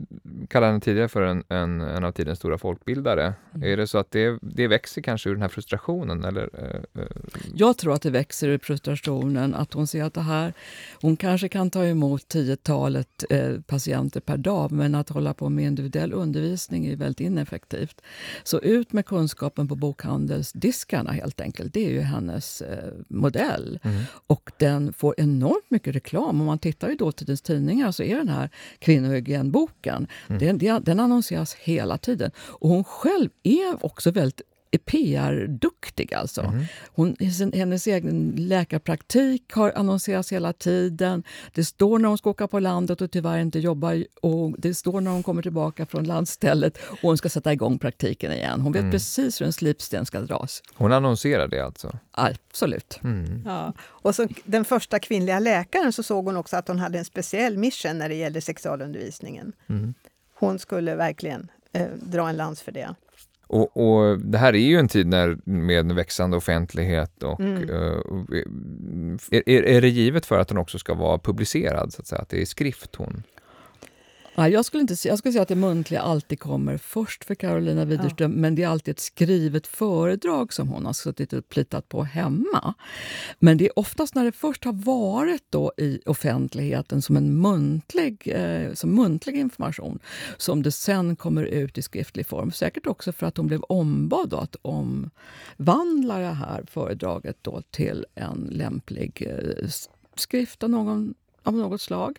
kallade henne tidigare för en, en, en av tidens stora folkbildare. Mm. Är det så att det, det växer kanske ur den här frustrationen? Eller, uh, uh... Jag tror att det växer ur frustrationen, att hon ser att det här... Hon kanske kan ta emot tiotalet eh, patienter per dag, men att hålla på med individuell undervisning är väldigt ineffektivt. Så ut med kunskapen på bokhandelsdiskarna helt enkelt. Det är ju hennes eh, modell. Mm. Och den får enormt mycket reklam. Om man tittar i dåtidens tidningar så är den här kvinnor Ögren-boken. Mm. Den, den annonseras hela tiden. Och hon själv är också väldigt PR-duktig. Alltså. Mm. Hon, hennes egen läkarpraktik har annonserats hela tiden. Det står när hon ska åka på landet och tyvärr inte jobba. Och det står när hon kommer tillbaka från landstället och hon ska sätta igång praktiken igen. Hon vet mm. precis hur en slipsten ska dras. Hon annonserar det alltså? Absolut. Mm. Ja. Och som den första kvinnliga läkaren så såg hon också att hon hade en speciell mission när det gällde sexualundervisningen. Mm. Hon skulle verkligen eh, dra en lans för det. Och, och, det här är ju en tid när, med växande offentlighet och mm. uh, är, är det givet för att den också ska vara publicerad, så att säga, att det är skrift hon Nej, jag skulle, inte, jag skulle säga att det muntliga alltid kommer först för Carolina Widerström, ja. men det är alltid ett skrivet föredrag som hon har suttit och plitat på hemma. Men det är oftast när det först har varit då i offentligheten som en muntlig, eh, som muntlig information som det sen kommer ut i skriftlig form. Säkert också för att hon blev ombad att omvandla det här föredraget då till en lämplig eh, skrift av någon av något slag.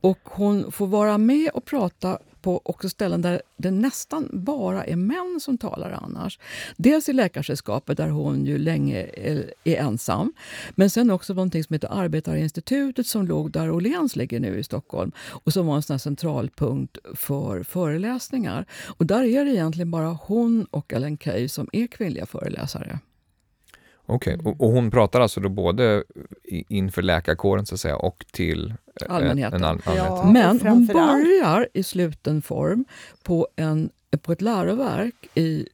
Och hon får vara med och prata på också ställen där det nästan bara är män som talar annars. Dels i Läkarsällskapet där hon ju länge är, ensam. Men sen också på någonting som heter Arbetarinstitutet som låg där Åhléns ligger nu i Stockholm och som var en sån centralpunkt för föreläsningar. Och där är det egentligen bara hon och Ellen Key som är kvinnliga föreläsare. Okej, okay. och, och, hon pratar alltså då både inför läkarkåren så att säga och till eh, allmänheten. All allmänhet. Ja, Men hon börjar i sluten form på, en, på ett läroverk i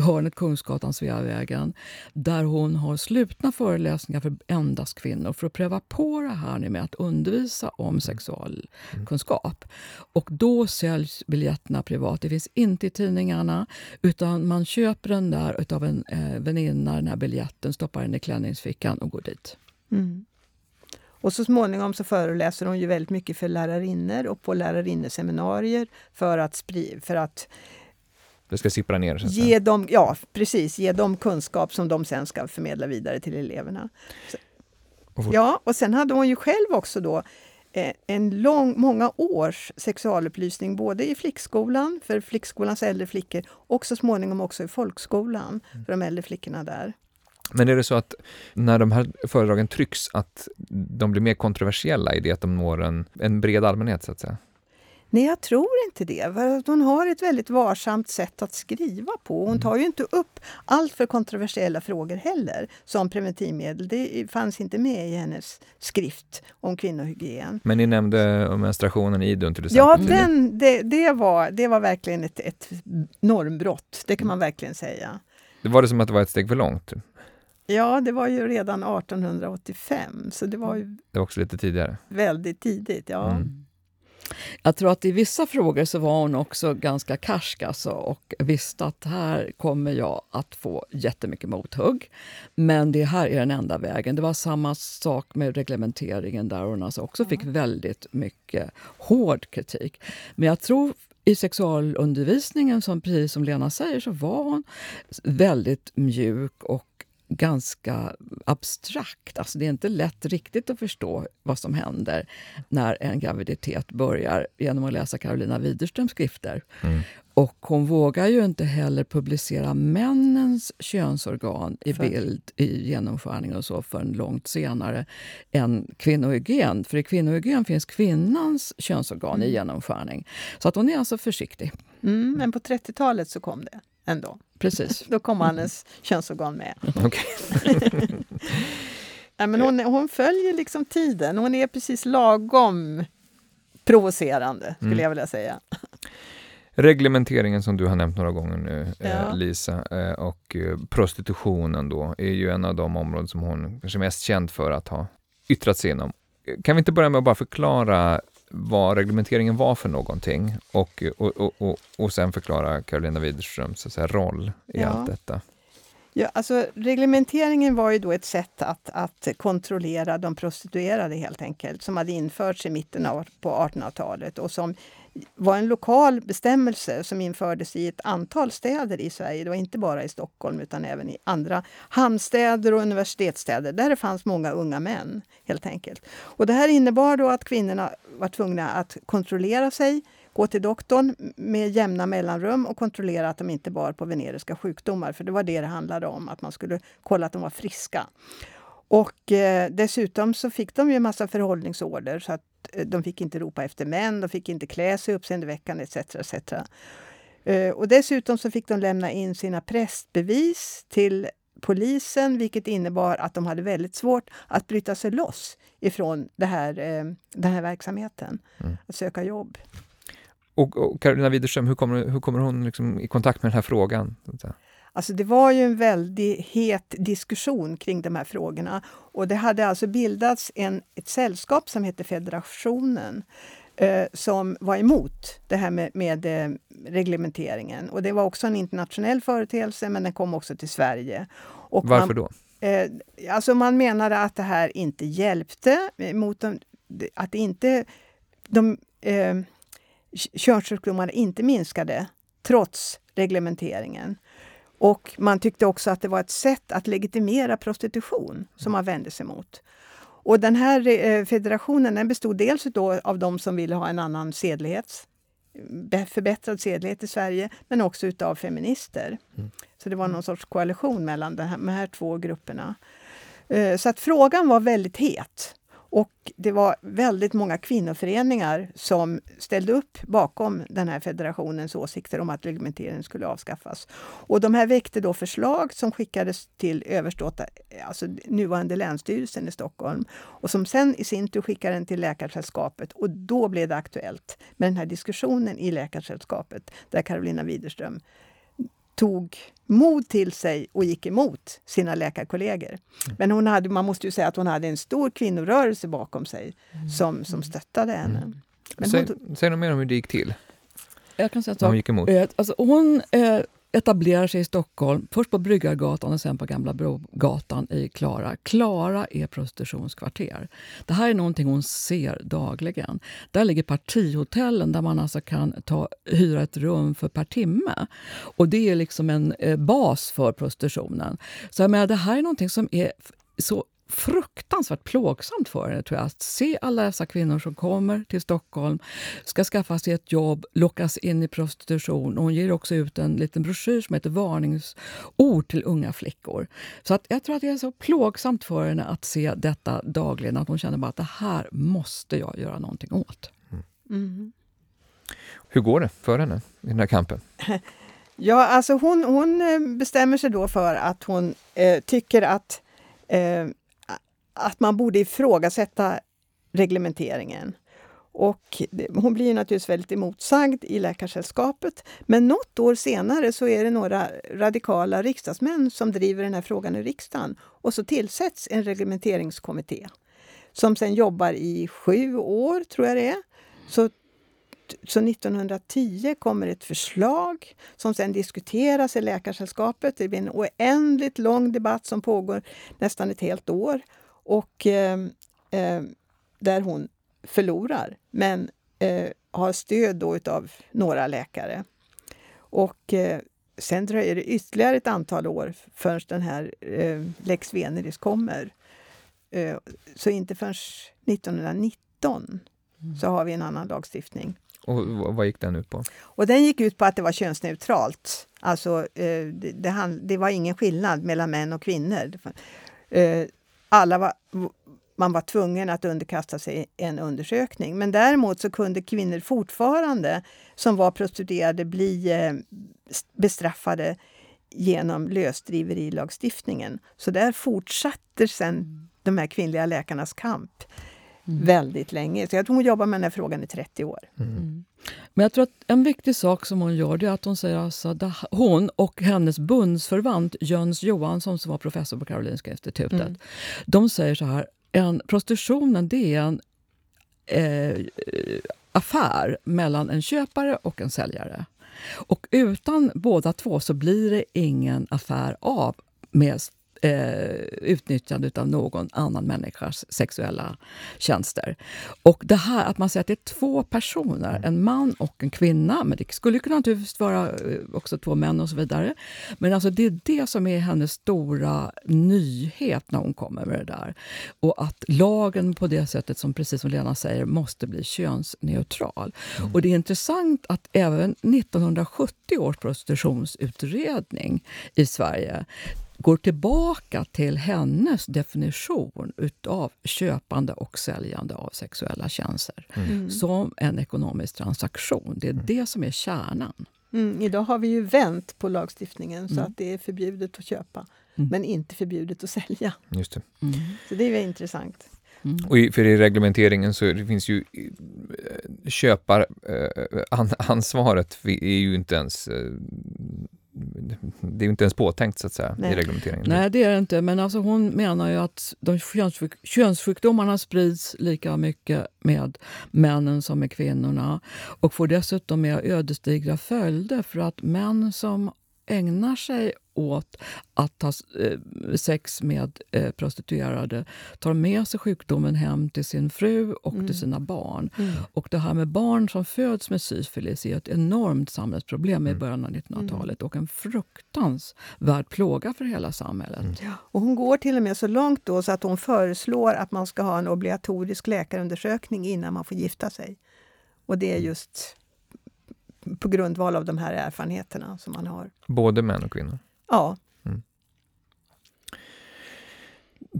hörnet Kungsgatan, Sveavägen, där hon har slutna föreläsningar för endast kvinnor för att pröva på det här med att undervisa om mm. sexualkunskap. Och då säljs biljetterna privat. Det finns inte i tidningarna, utan man köper den där av en eh, väninna, den här biljetten, stoppar den i klänningsfickan och går dit. Mm. Och så småningom så föreläser hon ju väldigt mycket för lärarinnor och på lärarinneseminarier för att, spri, för att det ska sippra ner? Ge dem, ja, precis. Ge dem kunskap som de sen ska förmedla vidare till eleverna. Så, ja, och sen hade hon ju själv också då eh, en lång, många års sexualupplysning både i flickskolan för flickskolans äldre flickor och så småningom också i folkskolan mm. för de äldre flickorna där. Men är det så att när de här föredragen trycks att de blir mer kontroversiella i det att de når en, en bred allmänhet så att säga? Nej, jag tror inte det. hon har ett väldigt varsamt sätt att skriva på. Hon mm. tar ju inte upp allt för kontroversiella frågor heller som preventivmedel. Det fanns inte med i hennes skrift om kvinnohygien. Men ni nämnde menstruationen i Idun till exempel. Ja, den, det, det, var, det var verkligen ett, ett normbrott. Det kan man verkligen säga. Det var det som att det var ett steg för långt? Ja, det var ju redan 1885, så det var ju... Det var också lite tidigare? Väldigt tidigt, ja. Mm. Jag tror att i vissa frågor så var hon också ganska karsk alltså, och visste att här kommer jag att få jättemycket mothugg. Men det här är den enda vägen. Det var samma sak med reglementeringen där hon alltså också fick väldigt mycket hård kritik. Men jag tror i sexualundervisningen, som, precis som Lena säger, så var hon väldigt mjuk och ganska abstrakt. Alltså det är inte lätt riktigt att förstå vad som händer när en graviditet börjar genom att läsa Carolina Widerströms skrifter. Mm. Och hon vågar ju inte heller publicera männens könsorgan i För. bild i genomskärning och så förrän långt senare än kvinnohygien. För i kvinnohygien finns kvinnans könsorgan mm. i genomskärning. Så att hon är alltså försiktig. Mm, men på 30-talet så kom det ändå. Precis. Då kom hennes könsorgan med. Okay. ja, men hon, hon följer liksom tiden. Hon är precis lagom provocerande, skulle mm. jag vilja säga. Reglementeringen som du har nämnt några gånger nu, ja. eh, Lisa, eh, och eh, prostitutionen då, är ju en av de områden som hon kanske är mest känd för att ha yttrat sig inom. Kan vi inte börja med att bara förklara vad reglementeringen var för någonting och, och, och, och, och sen förklara Karolina Widerströms så roll i ja. allt detta. Ja, alltså, reglementeringen var ju då ett sätt att, att kontrollera de prostituerade helt enkelt, som hade införts i mitten av på 1800-talet och som var en lokal bestämmelse som infördes i ett antal städer i Sverige. Det var inte bara i Stockholm utan även i andra hamnstäder och universitetsstäder där det fanns många unga män. helt enkelt. Och Det här innebar då att kvinnorna var tvungna att kontrollera sig, gå till doktorn med jämna mellanrum och kontrollera att de inte bar på veneriska sjukdomar. För det var det det handlade om, att man skulle kolla att de var friska. Och eh, dessutom så fick de ju en massa förhållningsorder så att eh, de fick inte ropa efter män, de fick inte klä sig uppseendeväckande etc. etc. Eh, och dessutom så fick de lämna in sina prästbevis till polisen vilket innebar att de hade väldigt svårt att bryta sig loss ifrån det här, eh, den här verksamheten, mm. att söka jobb. Och, och Carolina Widerström, hur kommer, hur kommer hon liksom i kontakt med den här frågan? Alltså det var ju en väldigt het diskussion kring de här frågorna. Och det hade alltså bildats en, ett sällskap som hette Federationen eh, som var emot det här med, med eh, reglementeringen. Och det var också en internationell företeelse, men den kom också till Sverige. Och Varför man, då? Eh, alltså man menade att det här inte hjälpte, mot de, att inte, de eh, könssjukdomarna inte minskade trots reglementeringen. Och man tyckte också att det var ett sätt att legitimera prostitution som man vände sig mot. Och den här eh, federationen den bestod dels av de som ville ha en annan sedlighet, förbättrad sedlighet i Sverige, men också utav feminister. Mm. Så det var någon sorts koalition mellan de här, de här två grupperna. Eh, så att frågan var väldigt het. Och det var väldigt många kvinnoföreningar som ställde upp bakom den här federationens åsikter om att reglementeringen skulle avskaffas. Och de här väckte då förslag som skickades till överståta, alltså nuvarande Länsstyrelsen i Stockholm och som sen i sin tur skickade den till Läkarsällskapet och då blev det aktuellt med den här diskussionen i Läkarsällskapet där Carolina Widerström tog mod till sig och gick emot sina läkarkollegor. Mm. Men hon hade, man måste ju säga att hon hade en stor kvinnorörelse bakom sig mm. som, som stöttade henne. Mm. Men säg, hon, säg något mer om hur det gick till. Jag kan säga att hon gick emot. Alltså hon, eh, etablerar sig i Stockholm, först på Bryggargatan och sen på Gamla Brogatan i Klara. Klara är prostitutionskvarter. Det här är någonting hon ser dagligen. Där ligger partihotellen där man alltså kan ta, hyra ett rum för per timme. Och Det är liksom en eh, bas för prostitutionen. Så jag menar, det här är någonting som är så fruktansvärt plågsamt för henne tror jag, att se alla dessa kvinnor som kommer till Stockholm, ska skaffa sig ett jobb, lockas in i prostitution. Och hon ger också ut en liten broschyr som heter Varningsord till unga flickor. Så att jag tror att det är så plågsamt för henne att se detta dagligen, att hon känner bara att det här måste jag göra någonting åt. Mm. Mm. Hur går det för henne i den här kampen? Ja, alltså hon, hon eh, bestämmer sig då för att hon eh, tycker att eh, att man borde ifrågasätta reglementeringen. Och hon blir naturligtvis väldigt emotsagd i Läkarsällskapet. Men något år senare så är det några radikala riksdagsmän som driver den här frågan i riksdagen. Och så tillsätts en reglementeringskommitté som sen jobbar i sju år, tror jag det är. Så, så 1910 kommer ett förslag som sen diskuteras i Läkarsällskapet. Det blir en oändligt lång debatt som pågår nästan ett helt år och eh, eh, där hon förlorar, men eh, har stöd då av några läkare. Och eh, sen dröjer det ytterligare ett antal år förrän den här eh, lex Veneris kommer. Eh, så inte förrän 1919 mm. så har vi en annan lagstiftning. Och vad gick den ut på? Och den gick ut på att det var könsneutralt. Alltså, det, det, det var ingen skillnad mellan män och kvinnor alla var, man var tvungen att underkasta sig en undersökning. Men däremot så kunde kvinnor fortfarande som var prostituerade bli eh, bestraffade genom lösdriverilagstiftningen. Så där fortsatte sen de här kvinnliga läkarnas kamp mm. väldigt länge. Så jag tror hon jobbar med den här frågan i 30 år. Mm. Men jag tror att en viktig sak som hon gör är att hon säger alltså att hon och hennes bundsförvant Jöns Johansson som var professor på Karolinska institutet. Mm. De säger så här, en, prostitutionen det är en eh, affär mellan en köpare och en säljare. Och utan båda två så blir det ingen affär av med eh, utnyttjande av någon annan människas sexuella tjänster. Och det här att man säger att det är två personer, en man och en kvinna, men det skulle kunna naturligtvis vara eh, också två män och så vidare. Men alltså det är det som är hennes stora nyhet när hon kommer med det där. Och att lagen på det sättet, som precis som Lena säger, måste bli könsneutral. Mm. Och det är intressant att även 1970 års prostitutionsutredning i Sverige går tillbaka till hennes definition utav köpande och säljande av sexuella tjänster mm. mm. som en ekonomisk transaktion. Det är mm. det som är kärnan. Mm, idag har vi ju vänt på lagstiftningen så mm. att det är förbjudet att köpa mm. men inte förbjudet att sälja. Just det. Så det är intressant. Mm. Och i, för i reglementeringen så det finns ju eh, köparansvaret eh, är ju inte ens eh, det är ju inte ens påtänkt så att säga Nej. i reglementeringen. Nej, det är det inte. Men alltså hon menar ju att de könssjuk könssjukdomarna sprids lika mycket med männen som med kvinnorna och får dessutom mer ödesdigra följder för att män som ägnar sig åt att ha eh, sex med eh, prostituerade tar med sig sjukdomen hem till sin fru och mm. till sina barn. Mm. Och Det här med barn som föds med syfilis är ett enormt samhällsproblem i mm. början av 1900-talet och en fruktansvärd plåga för hela samhället. Mm. Och hon går till och med så långt då så att hon föreslår att man ska ha en obligatorisk läkarundersökning innan man får gifta sig. Och det är just på grundval av de här erfarenheterna som man har. Både män och kvinnor? Ja. Mm.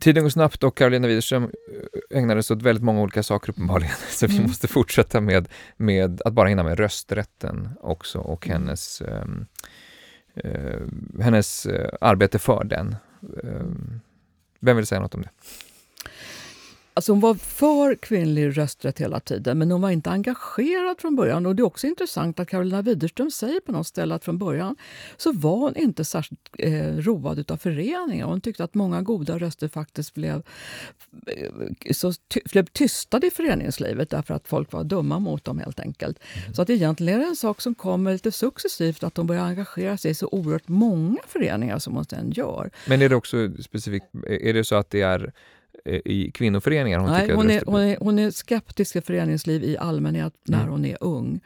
Tiden går snabbt och Karolina Widerström eh, ägnade sig åt väldigt många olika saker uppenbarligen. Så vi mm. måste fortsätta med, med att bara hinna med rösträtten också och mm. hennes, um, uh, hennes uh, arbete för den. Um, vem vill säga något om det? Alltså hon var för kvinnlig rösträtt hela tiden, men hon var inte engagerad från början. Och Det är också intressant att Carolina Widerström säger på något ställe att från början så var hon inte särskilt eh, road av föreningar. Hon tyckte att många goda röster faktiskt blev, eh, så ty blev tystade i föreningslivet därför att folk var dumma mot dem helt enkelt. Mm. Så att egentligen är det en sak som kommer lite successivt att hon börjar engagera sig i så oerhört många föreningar som hon sen gör. Men är det också specifikt, är det så att det är i kvinnoföreningar? Hon, Nej, hon, är, hon, är, hon är skeptisk till föreningsliv i allmänhet när mm. hon är ung.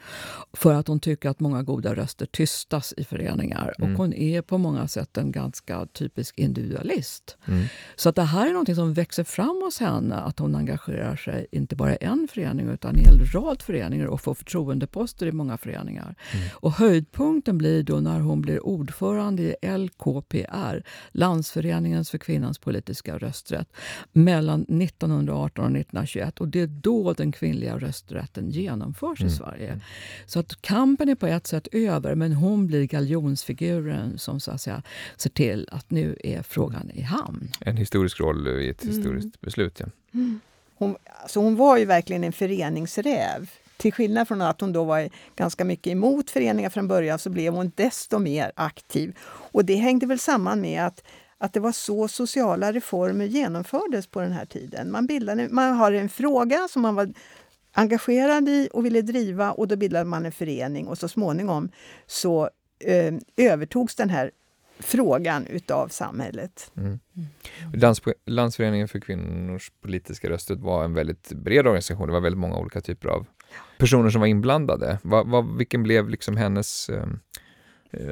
För att hon tycker att många goda röster tystas i föreningar. Mm. Och hon är på många sätt en ganska typisk individualist. Mm. Så att det här är något som växer fram hos henne, att hon engagerar sig inte bara i en förening utan i en hel rad föreningar och får förtroendeposter i många föreningar. Mm. Och höjdpunkten blir då när hon blir ordförande i LKPR, Landsföreningen för kvinnans politiska rösträtt mellan 1918 och 1921. Och Det är då den kvinnliga rösträtten genomförs mm. i Sverige. Så att kampen är på ett sätt över, men hon blir galjonsfiguren som så att säga, ser till att nu är frågan i hamn. En historisk roll i ett mm. historiskt mm. beslut. Ja. Mm. Hon, alltså hon var ju verkligen en föreningsräv. Till skillnad från att hon då var ganska mycket emot föreningar från början så blev hon desto mer aktiv. Och det hängde väl samman med att att det var så sociala reformer genomfördes på den här tiden. Man, bildade, man har en fråga som man var engagerad i och ville driva och då bildade man en förening och så småningom så eh, övertogs den här frågan utav samhället. Mm. Lands, Landsföreningen för kvinnors politiska rösträtt var en väldigt bred organisation. Det var väldigt många olika typer av personer som var inblandade. Va, va, vilken blev liksom hennes eh, Eh, Eh,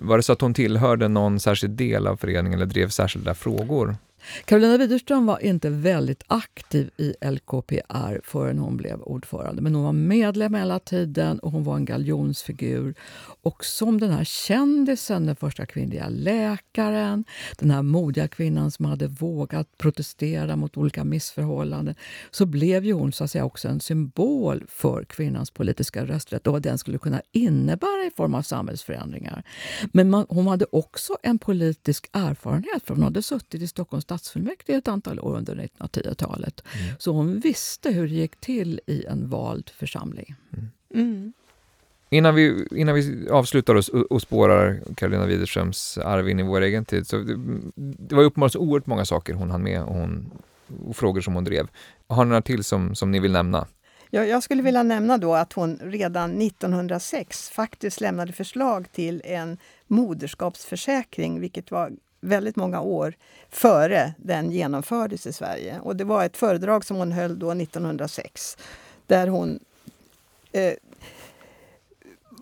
var det så att hon tillhörde någon särskild del av föreningen eller drev särskilda frågor? Carolina Widerström var inte väldigt aktiv i LKPR förrän hon blev ordförande. Men hon var medlem hela tiden och hon var en galjonsfigur. Och som den här kändisen, den första kvinnliga läkaren, den här modiga kvinnan som hade vågat protestera mot olika missförhållanden, så blev ju hon så att säga också en symbol för kvinnans politiska rösträtt och vad den skulle kunna innebära i form av samhällsförändringar. Men man, hon hade också en politisk erfarenhet, för hon hade suttit i Stockholms stadsfullmäktige ett antal år under 1910-talet. Mm. Så hon visste hur det gick till i en vald församling. Mm. Mm. Innan vi, innan vi avslutar och, och spårar Karolina Widerströms arv in i vår egen tid, så det, det var uppenbarligen oerhört många saker hon hann med och, hon, och frågor som hon drev. Har ni några till som, som ni vill nämna? Ja, jag skulle vilja nämna då att hon redan 1906 faktiskt lämnade förslag till en moderskapsförsäkring, vilket var väldigt många år före den genomfördes i Sverige. Och det var ett föredrag som hon höll då 1906 där hon eh,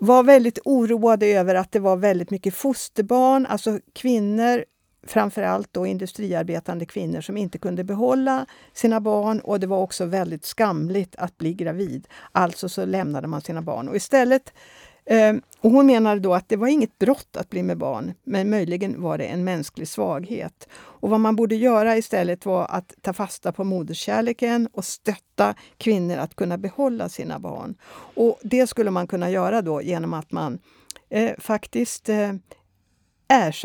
var väldigt oroad över att det var väldigt mycket fosterbarn, alltså kvinnor framförallt då industriarbetande kvinnor som inte kunde behålla sina barn och det var också väldigt skamligt att bli gravid. Alltså så lämnade man sina barn och istället och hon menade då att det var inget brott att bli med barn, men möjligen var det en mänsklig svaghet. Och vad man borde göra istället var att ta fasta på moderskärleken och stötta kvinnor att kunna behålla sina barn. Och det skulle man kunna göra då genom att man eh, faktiskt eh,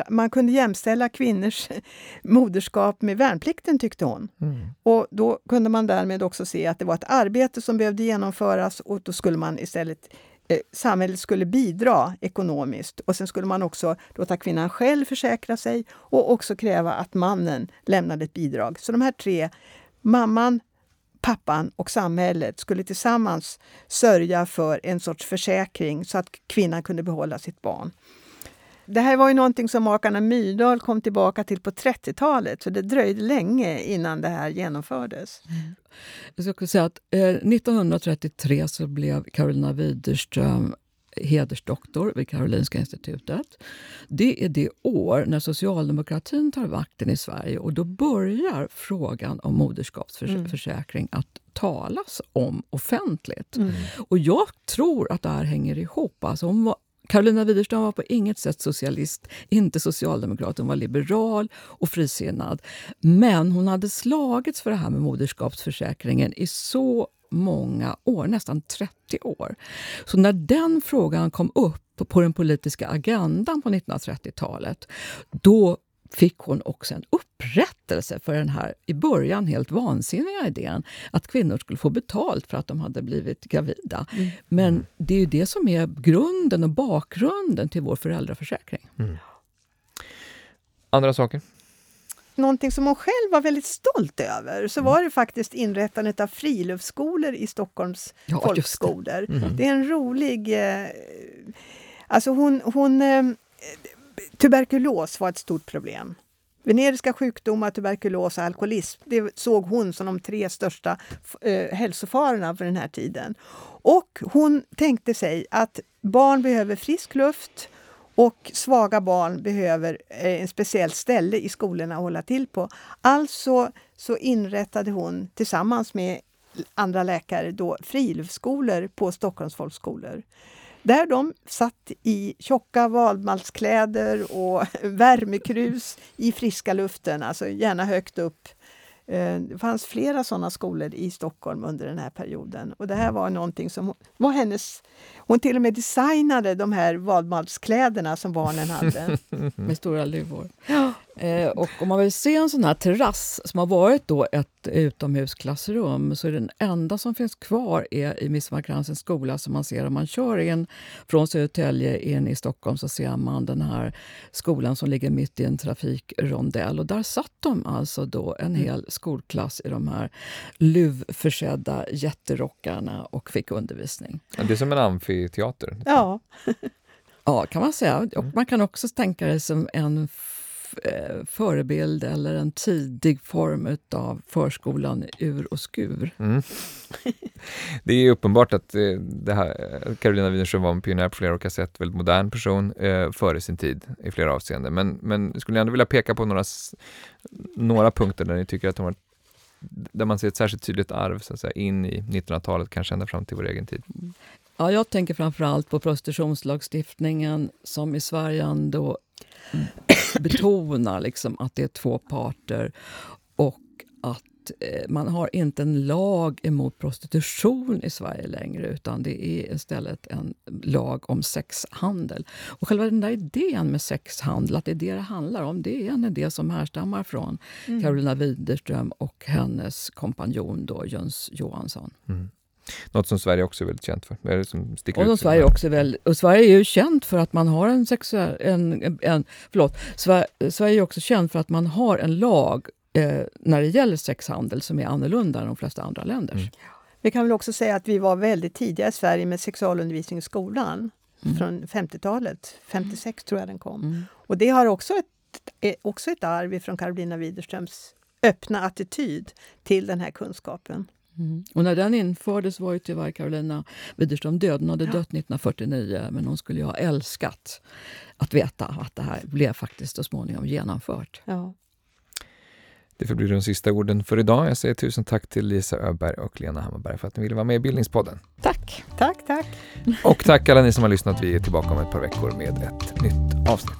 man kunde jämställa kvinnors moderskap med värnplikten, tyckte hon. Mm. Och Då kunde man därmed också se att det var ett arbete som behövde genomföras och då skulle man istället Eh, samhället skulle bidra ekonomiskt och sen skulle man också låta kvinnan själv försäkra sig och också kräva att mannen lämnade ett bidrag. Så de här tre, mamman, pappan och samhället skulle tillsammans sörja för en sorts försäkring så att kvinnan kunde behålla sitt barn. Det här var ju någonting som makarna Myrdal kom tillbaka till på 30-talet, så det dröjde länge innan det här genomfördes. Jag ska säga att eh, 1933 så blev Carolina Widerström hedersdoktor vid Karolinska institutet. Det är det år när socialdemokratin tar vakten i Sverige och då börjar frågan om moderskapsförsäkring mm. att talas om offentligt. Mm. Och jag tror att det här hänger ihop. Alltså hon var Karolina Widerström var på inget sätt socialist, inte socialdemokrat. Hon var liberal och frisinnad. Men hon hade slagits för det här med moderskapsförsäkringen i så många år, nästan 30 år. Så när den frågan kom upp på den politiska agendan på 1930-talet, då fick hon också en upprättelse för den här i början helt vansinniga idén att kvinnor skulle få betalt för att de hade blivit gravida. Mm. Men det är ju det som är grunden och bakgrunden till vår föräldraförsäkring. Mm. Andra saker? Någonting som hon själv var väldigt stolt över så var det faktiskt inrättandet av friluftsskolor i Stockholms ja, folkskolor. Det. Mm. det. är en rolig... Eh, alltså hon, hon eh, tuberkulos var ett stort problem. Veneriska sjukdomar, tuberkulos och alkoholism det såg hon som de tre största eh, hälsofarorna för den här tiden. Och hon tänkte sig att barn behöver frisk luft och svaga barn behöver eh, en speciellt ställe i skolorna att hålla till på. Alltså så inrättade hon tillsammans med andra läkare då friluftsskolor på Stockholms folkskolor. Där de satt i tjocka valmalskläder och värmekrus i friska luften, alltså gärna högt upp. Eh, det fanns flera sådana skolor i Stockholm under den här perioden. Och det här var någonting som var hennes... Hon till och med designade de här vadmalskläderna som barnen hade. Med stora luvor. Ja. Eh, och om man vill se en sån här terrass som har varit då ett utomhusklassrum så är den enda som finns kvar är i Midsommarkransens skola som man ser om man kör in från Södertälje in i Stockholm så ser man den här skolan som ligger mitt i en trafikrondell. Och där satt de alltså då en mm. hel skolklass i de här luvförsedda jätterockarna och fick undervisning. Det är som en amfiteater. Ja. ja, kan man säga. Och man kan också tänka det som en förebild eller en tidig form av förskolan ur och skur. Mm. Det är uppenbart att eh, det här, Carolina Widerström var en pionjär på flera olika sätt, väldigt modern person eh, före sin tid i flera avseenden. Men, men skulle ändå vilja peka på några, några punkter där ni tycker att hon var där man ser ett särskilt tydligt arv så att säga, in i 1900-talet, kanske ända fram till vår egen tid? Ja, jag tänker framför allt på prostitutionslagstiftningen som i Sverige ändå betonar liksom att det är två parter och att eh, man har inte en lag emot prostitution i Sverige längre utan det är istället en lag om sexhandel. Och själva den där idén med sexhandel, att det är det det handlar om, det är en idé som härstammar från mm. Carolina Widerström och hennes kompanjon då, Jöns Johansson. Mm. Något som Sverige också är väldigt känt för. Är det som sticker och, ut Sverige, också väl, och Sverige är ju känt för att man har en sexuell... En, en, förlåt, Sverige, Sverige är också känt för att man har en lag eh, när det gäller sexhandel som är annorlunda än de flesta andra länders. Mm. Vi kan väl också säga att vi var väldigt tidiga i Sverige med sexualundervisning i skolan. Mm. Från 50-talet. 56 tror jag den kom. Mm. Och det har också ett, också ett arv från Karolina Widerströms öppna attityd till den här kunskapen. Mm. Och när den infördes var ju tyvärr Carolina Widerström död. Hon hade ja. dött 1949, men hon skulle ju ha älskat att veta att det här blev faktiskt så småningom genomfört. Ja. Det får bli de sista orden för idag. Jag säger tusen tack till Lisa Öberg och Lena Hammarberg för att ni ville vara med i Bildningspodden. Tack! Tack, tack! Och tack alla ni som har lyssnat. Vi är tillbaka om ett par veckor med ett nytt avsnitt.